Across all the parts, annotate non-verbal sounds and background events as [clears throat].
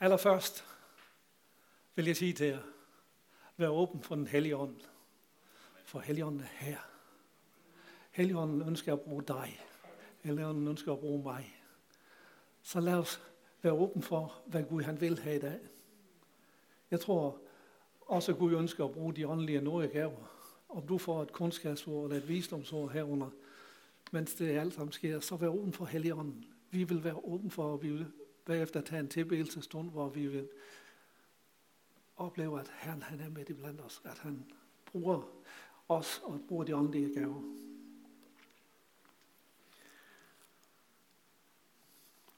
Allerførst vil jeg sige til jer, vær åben for den hellige ånd. For helligånden er her. Helligånden ønsker at bruge dig. Helligånden ønsker at bruge mig. Så lad os være åben for, hvad Gud han vil have i dag. Jeg tror også, at Gud ønsker at bruge de åndelige nådegaver. Om du får et kundskabsord eller et visdomsord herunder, mens det alt sammen sker, så vær åben for Helligånden. Vi vil være åben for, at vi vil bagefter tage en tilbedelsestund, hvor vi vil opleve, at Herren han er med i blandt os, at han bruger os og bruger de åndelige gaver.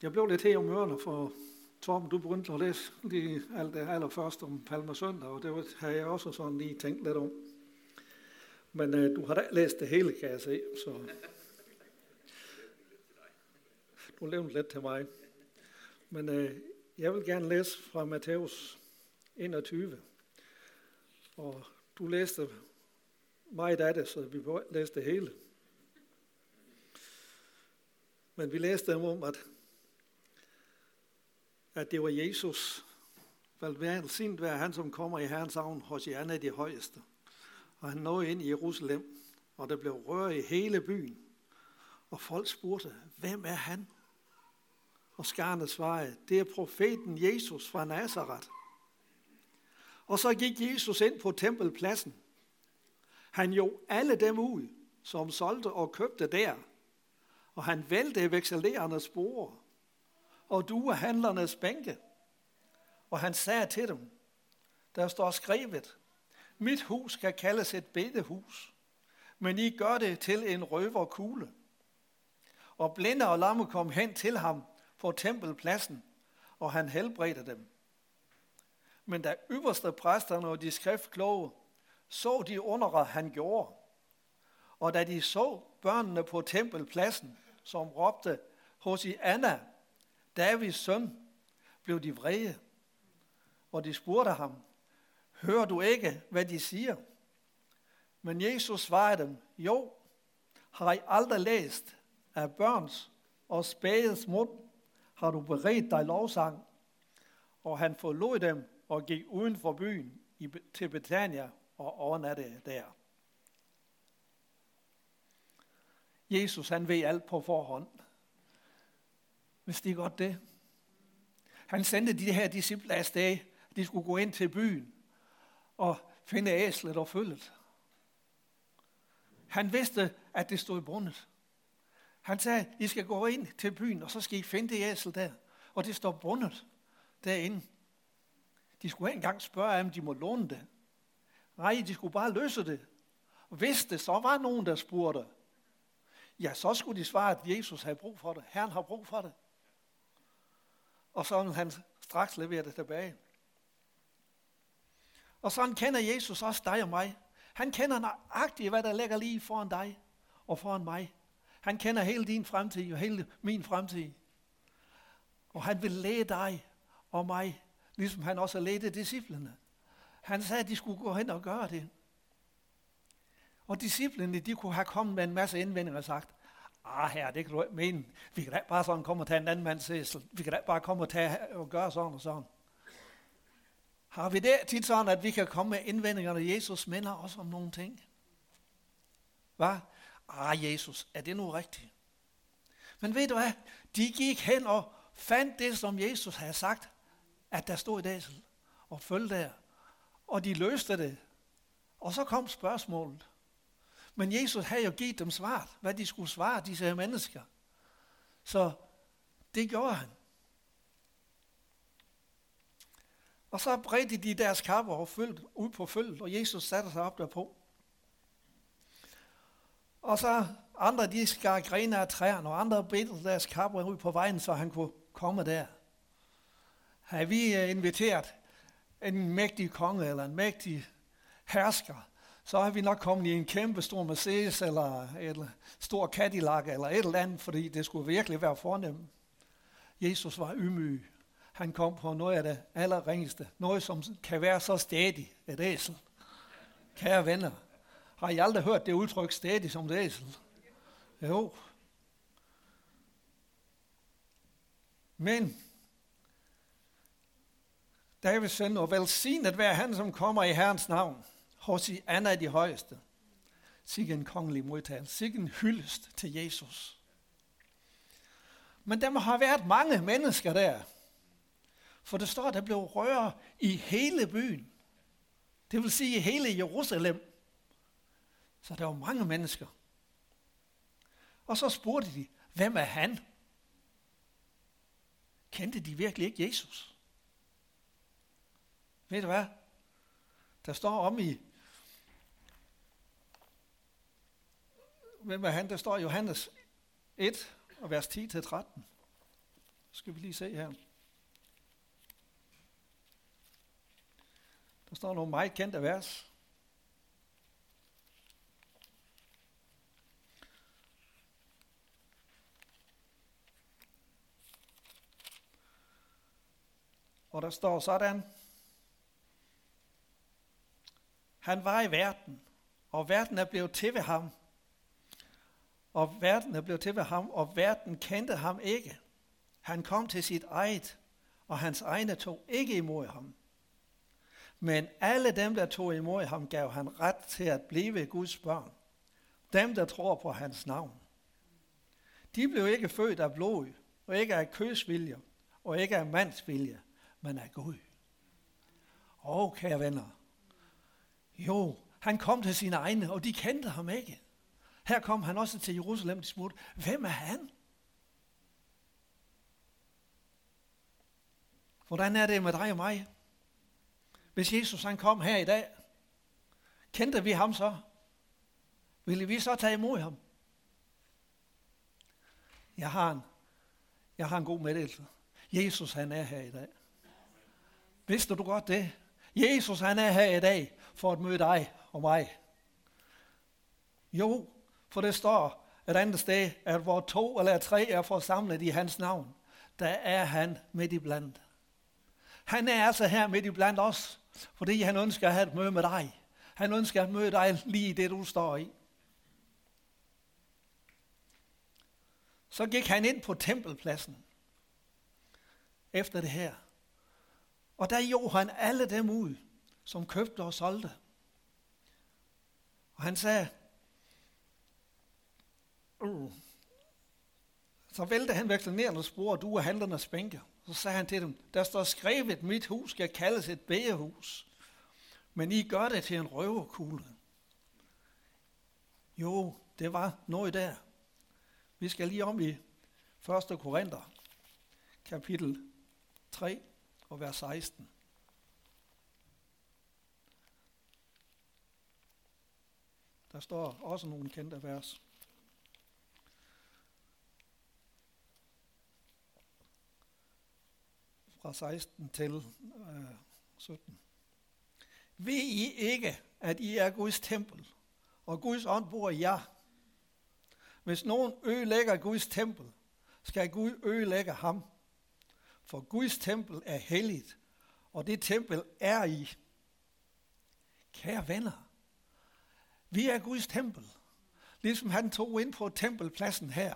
Jeg blev lidt her om ørerne, for Torben, du begyndte at læse lige alt det allerførste om Palmer Søndag, og det har jeg også sådan lige tænkt lidt om. Men øh, du har da læst det hele, kan jeg se, så du levede lidt til mig. Men øh, jeg vil gerne læse fra Matthæus 21. Og du læste meget af det, så vi læste det hele. Men vi læste om, at, at det var Jesus, velsignet være han, som kommer i Herrens navn hos jer af de højeste. Og han nåede ind i Jerusalem, og der blev rør i hele byen. Og folk spurgte, hvem er han? Og skarne svarede, det er profeten Jesus fra Nazareth. Og så gik Jesus ind på tempelpladsen. Han jo alle dem ud, som solgte og købte der. Og han vælte vekselerernes spore og duer handlernes bænke. Og han sagde til dem, der står skrevet, mit hus skal kaldes et bedehus, men I gør det til en røverkugle. Og blinde og lamme kom hen til ham på tempelpladsen, og han helbredte dem. Men da ypperste præsterne og de skriftkloge så de undere, han gjorde, og da de så børnene på tempelpladsen, som råbte, hos i Anna, Davids søn, blev de vrede. Og de spurgte ham, hører du ikke, hvad de siger? Men Jesus svarede dem, jo, har I aldrig læst, af børns og spædes mund har du beredt dig lovsang. Og han forlod dem og gik uden for byen til Betania og overnattede der. Jesus han ved alt på forhånd. Hvis det er godt det. Han sendte de her disciple afsted. De skulle gå ind til byen og finde æslet og følget. Han vidste, at det stod bundet. Han sagde, I skal gå ind til byen, og så skal I finde det æsel der. Og det står bundet derinde. De skulle ikke engang spørge, om de må låne det. Nej, de skulle bare løse det. Og hvis det så var nogen, der spurgte, ja, så skulle de svare, at Jesus havde brug for det. Herren har brug for det. Og så ville han straks levere det tilbage. Og sådan kender Jesus også dig og mig. Han kender nøjagtigt, hvad der ligger lige foran dig og foran mig. Han kender hele din fremtid og hele min fremtid. Og han vil lede dig og mig, ligesom han også ledte disciplene. Han sagde, at de skulle gå hen og gøre det. Og disciplene, de kunne have kommet med en masse indvendinger og sagt, ah her, det kan du ikke mene. Vi kan da bare sådan komme og tage en anden mands æsel. Vi kan da bare komme og, tage og gøre sådan og sådan. Har vi det tit sådan, at vi kan komme med indvendinger, når Jesus minder os om nogle ting? Hvad? Ah Jesus, er det nu rigtigt? Men ved du hvad? De gik hen og fandt det, som Jesus havde sagt, at der stod i Dæsel, og følte der. Og de løste det. Og så kom spørgsmålet. Men Jesus havde jo givet dem svar, hvad de skulle svare, disse her mennesker. Så det gjorde han. Og så bredte de deres kapper og følte ud på følget, og Jesus satte sig op derpå. Og så andre, de skar grene af træerne, og andre bedte deres kapper ud på vejen, så han kunne komme der. Har vi øh, inviteret en mægtig konge eller en mægtig hersker, så har vi nok kommet i en kæmpe stor Mercedes eller et stor Cadillac eller et eller andet, fordi det skulle virkelig være fornemt. Jesus var ymyg. Han kom på noget af det allerringeste. Noget, som kan være så stadig et æsel. Kære venner, har I aldrig hørt det udtryk stadig som det æsel? Jo. Men David søn, og velsignet være han, som kommer i Herrens navn. Hos i Anna de højeste. Sig en kongelig modtagelse. Sig en hyldest til Jesus. Men der har været mange mennesker der. For det står, der blev rør i hele byen. Det vil sige i hele Jerusalem. Så der var mange mennesker. Og så spurgte de, hvem er han? Kendte de virkelig ikke Jesus? Ved du hvad? Der står om i, hvem er han? Der står Johannes 1, og vers 10-13. Skal vi lige se her. Der står nogle meget kendte vers. Og der står sådan, han var i verden, og verden er blevet til ved ham. Og verden er blevet til ved ham, og verden kendte ham ikke. Han kom til sit eget, og hans egne tog ikke imod ham. Men alle dem, der tog imod ham, gav han ret til at blive Guds børn. Dem, der tror på hans navn. De blev ikke født af blod, og ikke af kødsvilje, og ikke af mandsvilje, men af Gud. Og kære venner. Jo, han kom til sine egne, og de kendte ham ikke. Her kom han også til Jerusalem, og spurgte, hvem er han? Hvordan er det med dig og mig? Hvis Jesus han kom her i dag, kendte vi ham så? Ville vi så tage imod ham? Jeg har en, jeg har en god meddelelse. Jesus han er her i dag. Vidste du godt det? Jesus han er her i dag for at møde dig og mig. Jo, for det står et andet sted, at hvor to eller tre er forsamlet i hans navn, der er han midt i blandt. Han er altså her midt i blandt os, fordi han ønsker at have et møde med dig. Han ønsker at møde dig lige i det, du står i. Så gik han ind på tempelpladsen efter det her. Og der gjorde han alle dem ud, som købte og solgte. Og han sagde, uh, så vælte han vekslinerende spor, du er handlernes bænke. Så sagde han til dem, der står skrevet, mit hus skal kaldes et bægehus, men I gør det til en røverkugle. Jo, det var noget der. Vi skal lige om i 1. Korinther, kapitel 3 og vers 16. Der står også nogle kendte vers. Fra 16 til øh, 17. Ved I ikke, at I er Guds tempel, og Guds ånd bor i jer? Hvis nogen ødelægger Guds tempel, skal Gud ødelægge ham. For Guds tempel er helligt, og det tempel er I. Kære venner, vi er Guds tempel. Ligesom han tog ind på tempelpladsen her,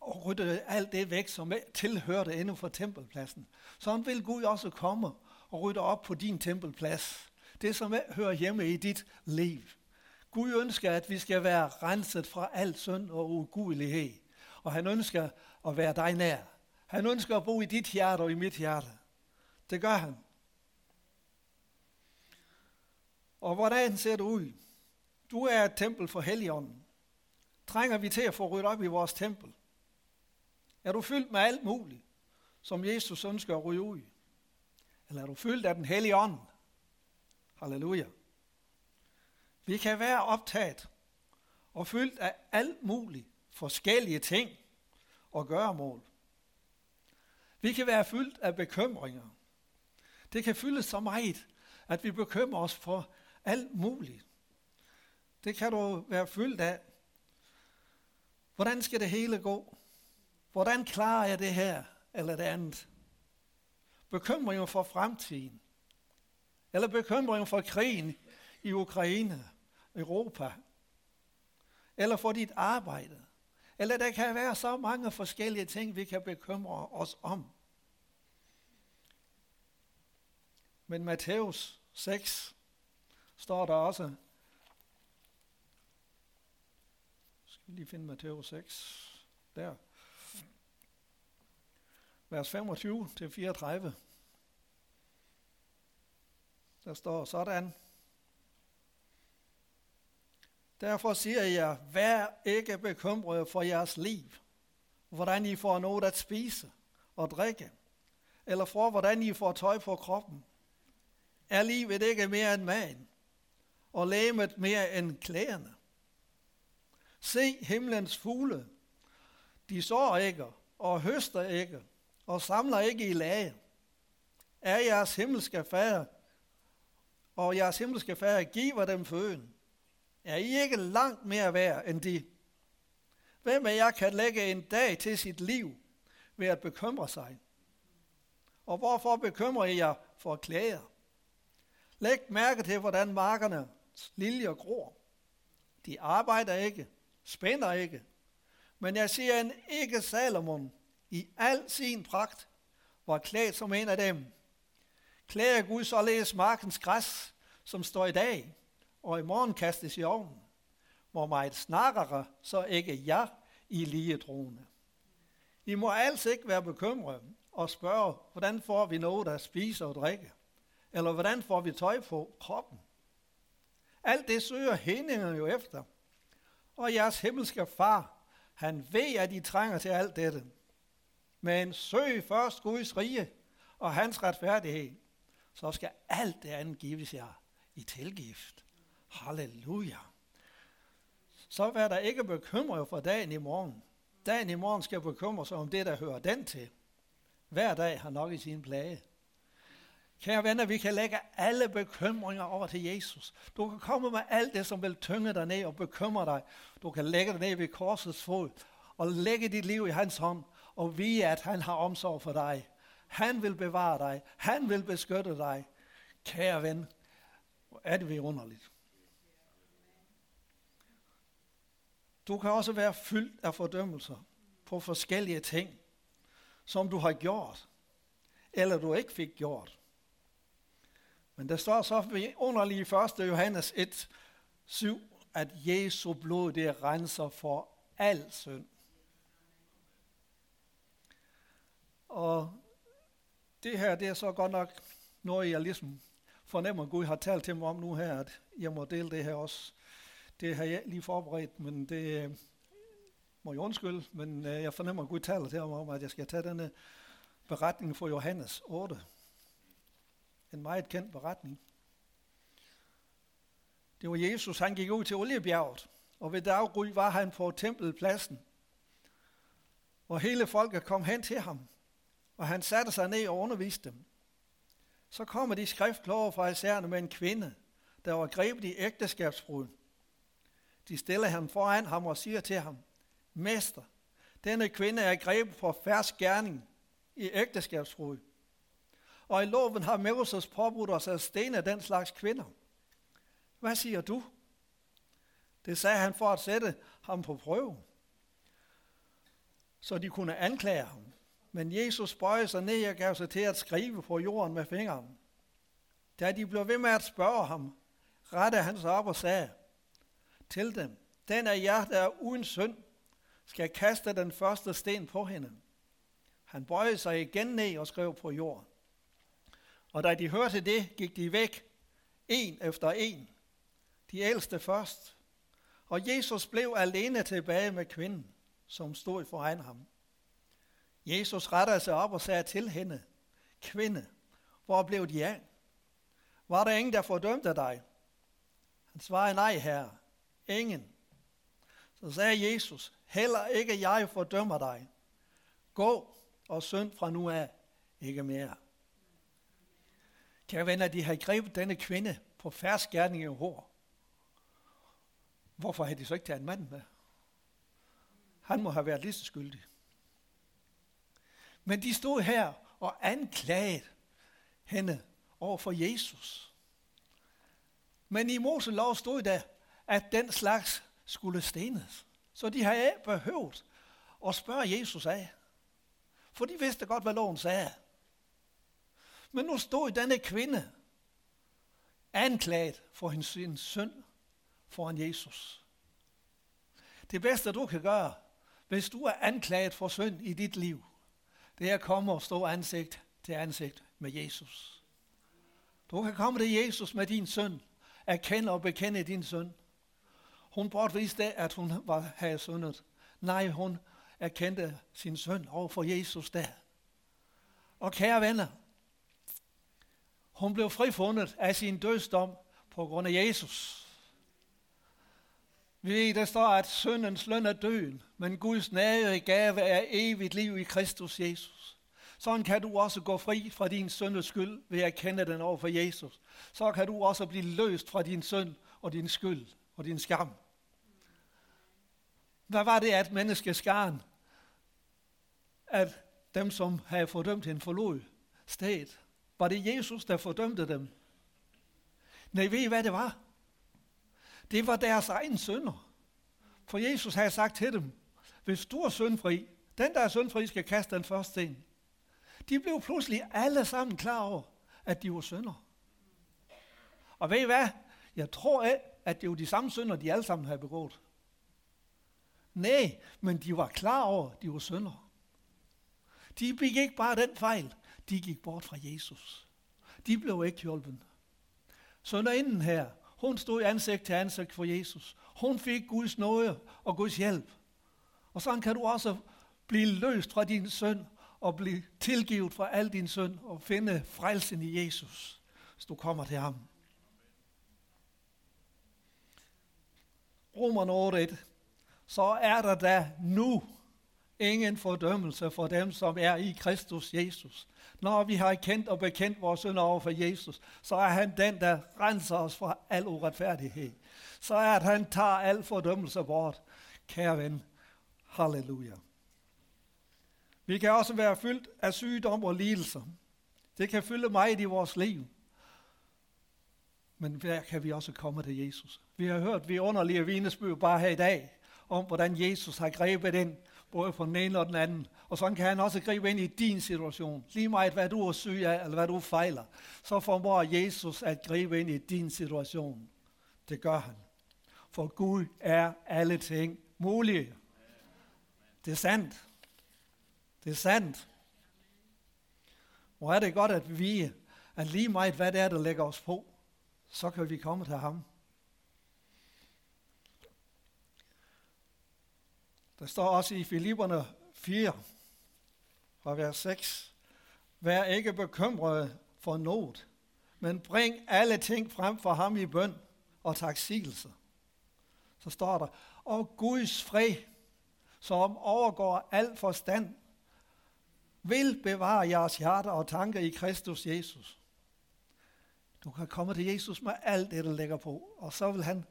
og ryddede alt det væk, som tilhørte inden for tempelpladsen. Så han vil Gud også komme og rydde op på din tempelplads. Det, som hører hjemme i dit liv. Gud ønsker, at vi skal være renset fra al synd og ugudelighed. Og han ønsker at være dig nær. Han ønsker at bo i dit hjerte og i mit hjerte. Det gør han. Og hvordan ser det ud? Du er et tempel for Helligånden. Trænger vi til at få ryddet op i vores tempel? Er du fyldt med alt muligt, som Jesus ønsker at rydde ud? Eller er du fyldt af den hellige ånd? Halleluja. Vi kan være optaget og fyldt af alt muligt forskellige ting og gøremål. Vi kan være fyldt af bekymringer. Det kan fyldes så meget, at vi bekymrer os for alt muligt. Det kan du være fyldt af. Hvordan skal det hele gå? Hvordan klarer jeg det her eller det andet? Bekymringer for fremtiden. Eller bekymringer for krigen i Ukraine, Europa. Eller for dit arbejde. Eller der kan være så mange forskellige ting, vi kan bekymre os om. Men Matthæus 6 står der også. Skal vi lige finde Matthæus 6. Der. Vers 25 til 34. Der står sådan. Derfor siger jeg, vær ikke bekymret for jeres liv, hvordan I får noget at spise og drikke, eller for hvordan I får tøj på kroppen. Er livet ikke mere end maden, og lægemet mere end klæderne? Se himlens fugle, de sår ikke og høster ikke og samler ikke i lage. Er jeres himmelske fader, og jeres himmelske fader giver dem føden. Er I ikke langt mere værd end de? Hvem af jer kan lægge en dag til sit liv ved at bekymre sig? Og hvorfor bekymrer I jer for klæder? Læg mærke til, hvordan markerne liljer gror. De arbejder ikke, spænder ikke. Men jeg siger en ikke Salomon i al sin pragt var klædt som en af dem. Klæder Gud således markens græs, som står i dag, og i morgen kastes i ovnen. Hvor meget snakkere, så ikke jeg i lige troende. I må altså ikke være bekymrede og spørge, hvordan får vi noget at spise og drikke? Eller hvordan får vi tøj på kroppen? Alt det søger hændingerne jo efter. Og jeres himmelske far, han ved, at I trænger til alt dette. Men søg først Guds rige og hans retfærdighed, så skal alt det andet gives jer i tilgift. Halleluja. Så vær der ikke bekymret for dagen i morgen. Dagen i morgen skal bekymre sig om det, der hører den til. Hver dag har nok i sin plage. Kære venner, vi kan lægge alle bekymringer over til Jesus. Du kan komme med alt det, som vil tynge dig ned og bekymre dig. Du kan lægge dig ned ved korsets fod og lægge dit liv i hans hånd og vide, at han har omsorg for dig. Han vil bevare dig. Han vil beskytte dig. Kære ven, hvor er det underligt. Du kan også være fyldt af fordømmelser på forskellige ting, som du har gjort, eller du ikke fik gjort. Men der står så underligt i 1. Johannes 1, 7, at Jesu blod det renser for al synd. Og det her, det er så godt nok noget, jeg ligesom fornemmer, at Gud har talt til mig om nu her, at jeg må dele det her også. Det har jeg lige forberedt, men det øh, må jeg undskylde, men øh, jeg fornemmer, at Gud taler til mig om, at jeg skal tage denne beretning fra Johannes 8. En meget kendt beretning. Det var Jesus, han gik ud til Oliebjerget, og ved daggry var han på tempelpladsen. Og hele folket kom hen til ham, og han satte sig ned og underviste dem. Så kommer de skriftkloge fra isærne med en kvinde, der var grebet i ægteskabsbrud. De stiller ham foran ham og siger til ham, Mester, denne kvinde er grebet for færds gerning i ægteskabsbrud. Og i loven har Moses påbudt os at stene den slags kvinder. Hvad siger du? Det sagde han for at sætte ham på prøve, så de kunne anklage ham. Men Jesus bøjede sig ned og gav sig til at skrive på jorden med fingeren. Da de blev ved med at spørge ham, rettede han sig op og sagde til dem, den af jer, der er uden synd, skal kaste den første sten på hende. Han bøjede sig igen ned og skrev på jorden. Og da de hørte det, gik de væk, en efter en. De ældste først. Og Jesus blev alene tilbage med kvinden, som stod foran ham. Jesus rettede sig op og sagde til hende, kvinde, hvor blev de af? Var der ingen, der fordømte dig? Han svarede, nej, herre, ingen. Så sagde Jesus, heller ikke jeg fordømmer dig. Gå og synd fra nu af, ikke mere. Kære venner, de har grebet denne kvinde på færdsgærning gerning i hår. Hvorfor har de så ikke taget en mand med? Han må have været lige så skyldig. Men de stod her og anklagede hende over for Jesus. Men i Mose lov stod der, at den slags skulle stenes. Så de har ikke behøvet at spørge Jesus af. For de vidste godt, hvad loven sagde. Men nu stod denne kvinde anklaget for sin synd foran Jesus. Det bedste, du kan gøre, hvis du er anklaget for synd i dit liv, det er at komme og stå ansigt til ansigt med Jesus. Du kan komme til Jesus med din søn, erkende og bekende din søn. Hun bortviste, at hun var, havde syndet. Nej, hun erkendte sin søn over for Jesus der. Og kære venner, hun blev frifundet af sin dødsdom på grund af Jesus. Vi ved, der står, at syndens løn er døden, men Guds nære gave er evigt liv i Kristus Jesus. Sådan kan du også gå fri fra din syndes skyld ved at kende den over for Jesus. Så kan du også blive løst fra din synd og din skyld og din skam. Hvad var det, at menneskeskaren, at dem, som havde fordømt hende, forlod stedet? Var det Jesus, der fordømte dem? Nej, ved I, hvad det var? Det var deres egen sønder. For Jesus havde sagt til dem, hvis du er syndfri, den der er syndfri skal kaste den første sten. De blev pludselig alle sammen klar over, at de var sønder. Og ved I hvad? Jeg tror ikke, at det var de samme sønder, de alle sammen havde begået. Nej, men de var klar over, at de var sønder. De begik ikke bare den fejl, de gik bort fra Jesus. De blev ikke hjulpet. Sønderinden her, hun stod ansigt til ansigt for Jesus. Hun fik Guds nåde og Guds hjælp. Og sådan kan du også blive løst fra din synd og blive tilgivet fra al din synd og finde frelsen i Jesus, hvis du kommer til ham. Romerne 8.1 så er der da nu ingen fordømmelse for dem, som er i Kristus Jesus. Når vi har kendt og bekendt vores synder over for Jesus, så er han den, der renser os fra al uretfærdighed. Så er at han tager al fordømmelse bort. Kære ven, halleluja. Vi kan også være fyldt af sygdom og lidelser. Det kan fylde meget i vores liv. Men der kan vi også komme til Jesus. Vi har hørt vi underlige vinesbyer bare her i dag, om hvordan Jesus har grebet ind, både på den ene og den anden. Og sådan kan han også gribe ind i din situation. Lige meget hvad du er syg af, eller hvad du fejler, så formår Jesus at gribe ind i din situation. Det gør han. For Gud er alle ting mulige. Det er sandt. Det er sandt. Hvor er det godt at vi, at lige meget hvad det er, der lægger os på, så kan vi komme til ham. Der står også i Filipperne 4, fra vers 6, Vær ikke bekymret for noget, men bring alle ting frem for ham i bøn og taksigelse. Så står der, og Guds fred, som overgår al forstand, vil bevare jeres hjerter og tanker i Kristus Jesus. Du kan komme til Jesus med alt det, der ligger på, og så vil han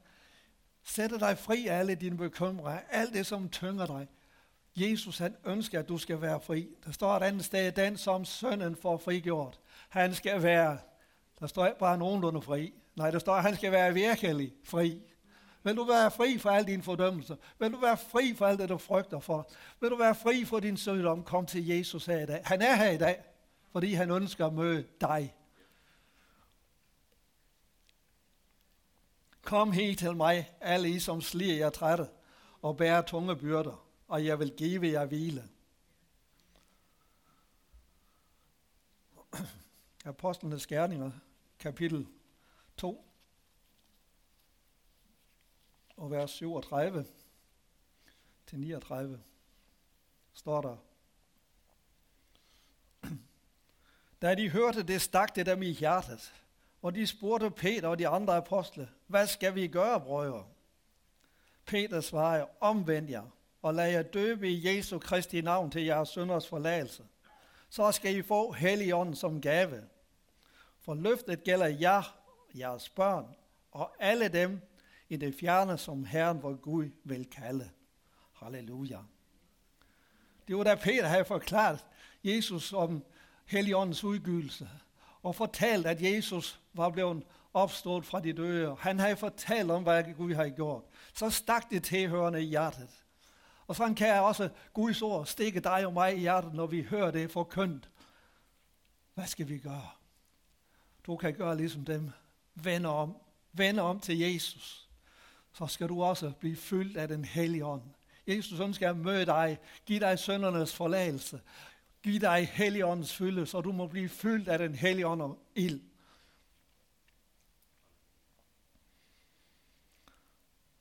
sætte dig fri af alle dine bekymringer, alt det, som tynger dig. Jesus han ønsker, at du skal være fri. Der står et andet sted, den som sønnen får frigjort, han skal være, der står ikke bare nogenlunde fri. Nej, der står, at han skal være virkelig fri. Vil du være fri for alle dine fordømmelser? Vil du være fri for alt det, du frygter for? Vil du være fri for din sygdom? Kom til Jesus her i dag. Han er her i dag, fordi han ønsker at møde dig. Kom hit til mig, alle I, som sliger jer trætte og bærer tunge byrder, og jeg vil give jer hvile. Apostlenes Gerninger, kapitel 2, og vers 37 til 39 står der. [clears throat] Da de hørte det, stak det dem i hjertet, og de spurgte Peter og de andre apostle, hvad skal vi gøre, brødre? Peter svarede, omvend jer, og lad jer døbe i Jesu Kristi navn til jeres synders forladelse. Så skal I få Helligånden som gave. For løftet gælder jer, jeres børn, og alle dem, i det fjerne, som Herren vor Gud vil kalde. Halleluja. Det var da Peter havde forklaret Jesus om Helligåndens udgivelse, og fortalt, at Jesus var blevet opstået fra de døde. Han havde fortalt om, hvad Gud havde gjort. Så stak det tilhørende i hjertet. Og sådan kan jeg også Guds ord stikke dig og mig i hjertet, når vi hører det forkyndt. Hvad skal vi gøre? Du kan gøre ligesom dem, Vende om, Vende om til Jesus, så skal du også blive fyldt af den hellige ånd. Jesus ønsker at møde dig, give dig søndernes forladelse, Giv dig helligåndens fylde, så du må blive fyldt af den Helligånd og ild.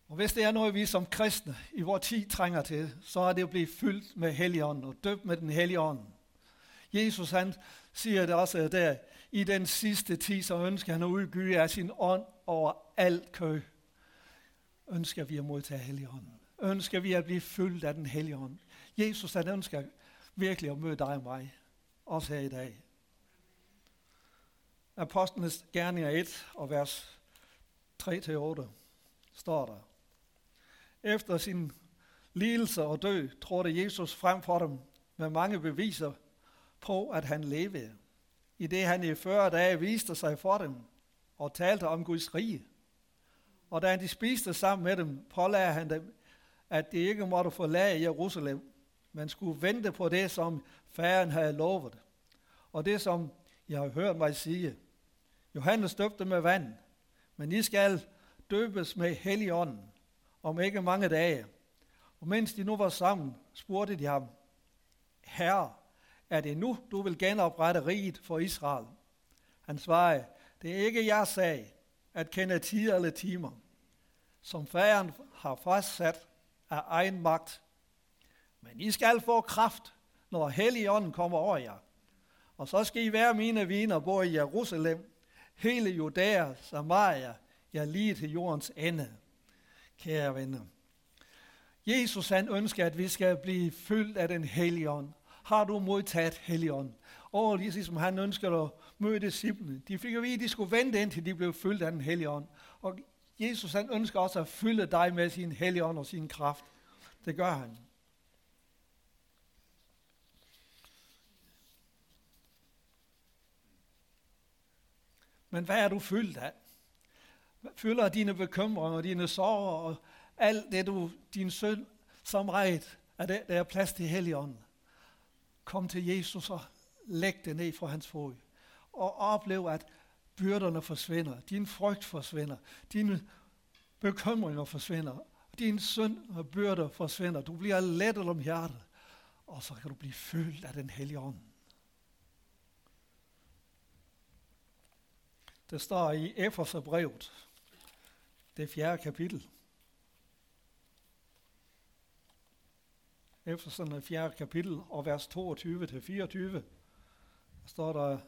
Og hvis det er noget, vi som kristne i vores tid trænger til, så er det at blive fyldt med helligånden og døbt med den Helligånden. Jesus han siger det også der, i den sidste tid, så ønsker han at udgyde af sin ånd over alt kø. Ønsker vi at modtage helligånden. Ønsker vi at blive fyldt af den Helligånd. Jesus han ønsker virkelig at møde dig og mig, også her i dag. Apostlenes gerninger 1 og vers 3-8 står der. Efter sin lidelse og død trådte Jesus frem for dem med mange beviser på, at han levede. I det han i 40 dage viste sig for dem og talte om Guds rige. Og da han de spiste sammen med dem, pålagde han dem, at de ikke måtte forlade Jerusalem, man skulle vente på det, som faren havde lovet. Og det, som jeg har hørt mig sige. Johannes døbte med vand, men I skal døbes med helligånden om ikke mange dage. Og mens de nu var sammen, spurgte de ham, Herre, er det nu, du vil genoprette riget for Israel? Han svarede, det er ikke jeg sag at kende tider eller timer, som faren har fastsat af egen magt. Men I skal få kraft, når Helligånden kommer over jer. Og så skal I være mine viner både i Jerusalem, hele Judæa, Samaria, ja lige til jordens ende kære venner. Jesus han ønsker, at vi skal blive fyldt af den hellige ånd. Har du modtaget helligånd? Og ligesom han ønsker at møde disciplene. De fik at vide, at de skulle vente indtil de blev fyldt af den hellige ånd. Og Jesus han ønsker også at fylde dig med sin hellige ånd og sin kraft. Det gør han. Men hvad er du fyldt af? fylder dine bekymringer, dine sorger og alt det, du, din synd, som ret, at der er plads til Helligånden. Kom til Jesus og læg det ned for hans fod. Og oplev, at byrderne forsvinder, din frygt forsvinder, dine bekymringer forsvinder, din synd og byrder forsvinder. Du bliver lettet om hjertet, og så kan du blive fyldt af den hellige ånd. Det står i Efeserbrevet, det fjerde kapitel. Efter sådan et fjerde kapitel og vers 22-24, står der,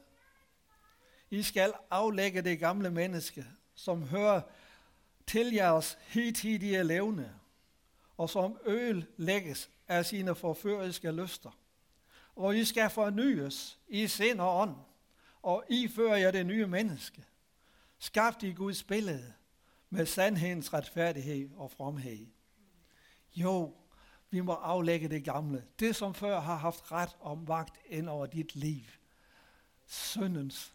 I skal aflægge det gamle menneske, som hører til jeres hidtidige levende, og som øl lægges af sine forføriske lyster. Og I skal fornyes i sind og ånd, og I fører jer det nye menneske, skabt i Guds billede, med sandhedens retfærdighed og fromhed. Jo, vi må aflægge det gamle. Det, som før har haft ret og magt ind over dit liv. Syndens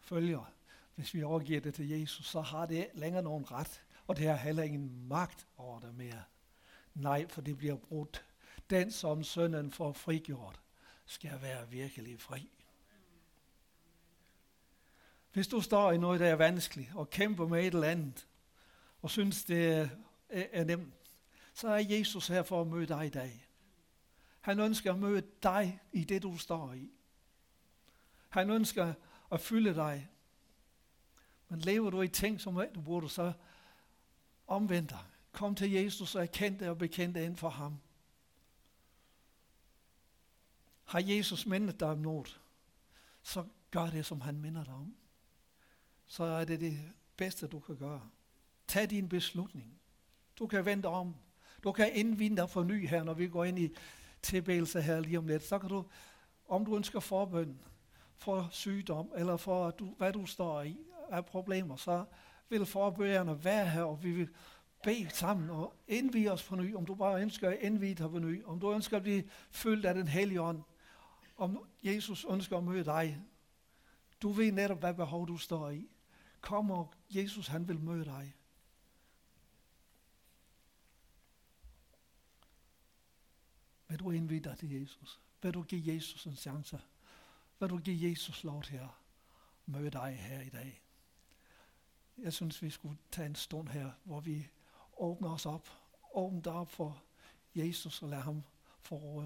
følger. Hvis vi overgiver det til Jesus, så har det længere nogen ret. Og det har heller ingen magt over det mere. Nej, for det bliver brudt. Den, som sønnen får frigjort, skal være virkelig fri. Hvis du står i noget, der er vanskeligt, og kæmper med et eller andet, og synes, det er nemt, så er Jesus her for at møde dig i dag. Han ønsker at møde dig i det, du står i. Han ønsker at fylde dig. Men lever du i ting, som du burde, så omvend dig. Kom til Jesus og erkend det og bekend det ind for ham. Har Jesus mindet dig om noget, så gør det, som han minder dig om så er det det bedste, du kan gøre. Tag din beslutning. Du kan vente om. Du kan indvinde dig for ny her, når vi går ind i tilbedelse her lige om lidt. Så kan du, om du ønsker forbøn for sygdom, eller for du, hvad du står i af problemer, så vil forbøgerne være her, og vi vil bede sammen og indvige os på ny. Om du bare ønsker at indvige dig på ny, om du ønsker at blive fyldt af den hellige ånd, om Jesus ønsker at møde dig, du ved netop, hvad behov du står i. Kom og Jesus han vil møde dig. Vil du indvide dig til Jesus? Vil du give Jesus en chance? Vil du give Jesus lov til at møde dig her i dag? jeg synes, vi skulle tage en stund her, hvor vi åbner os op. Åbner op for Jesus og lader ham få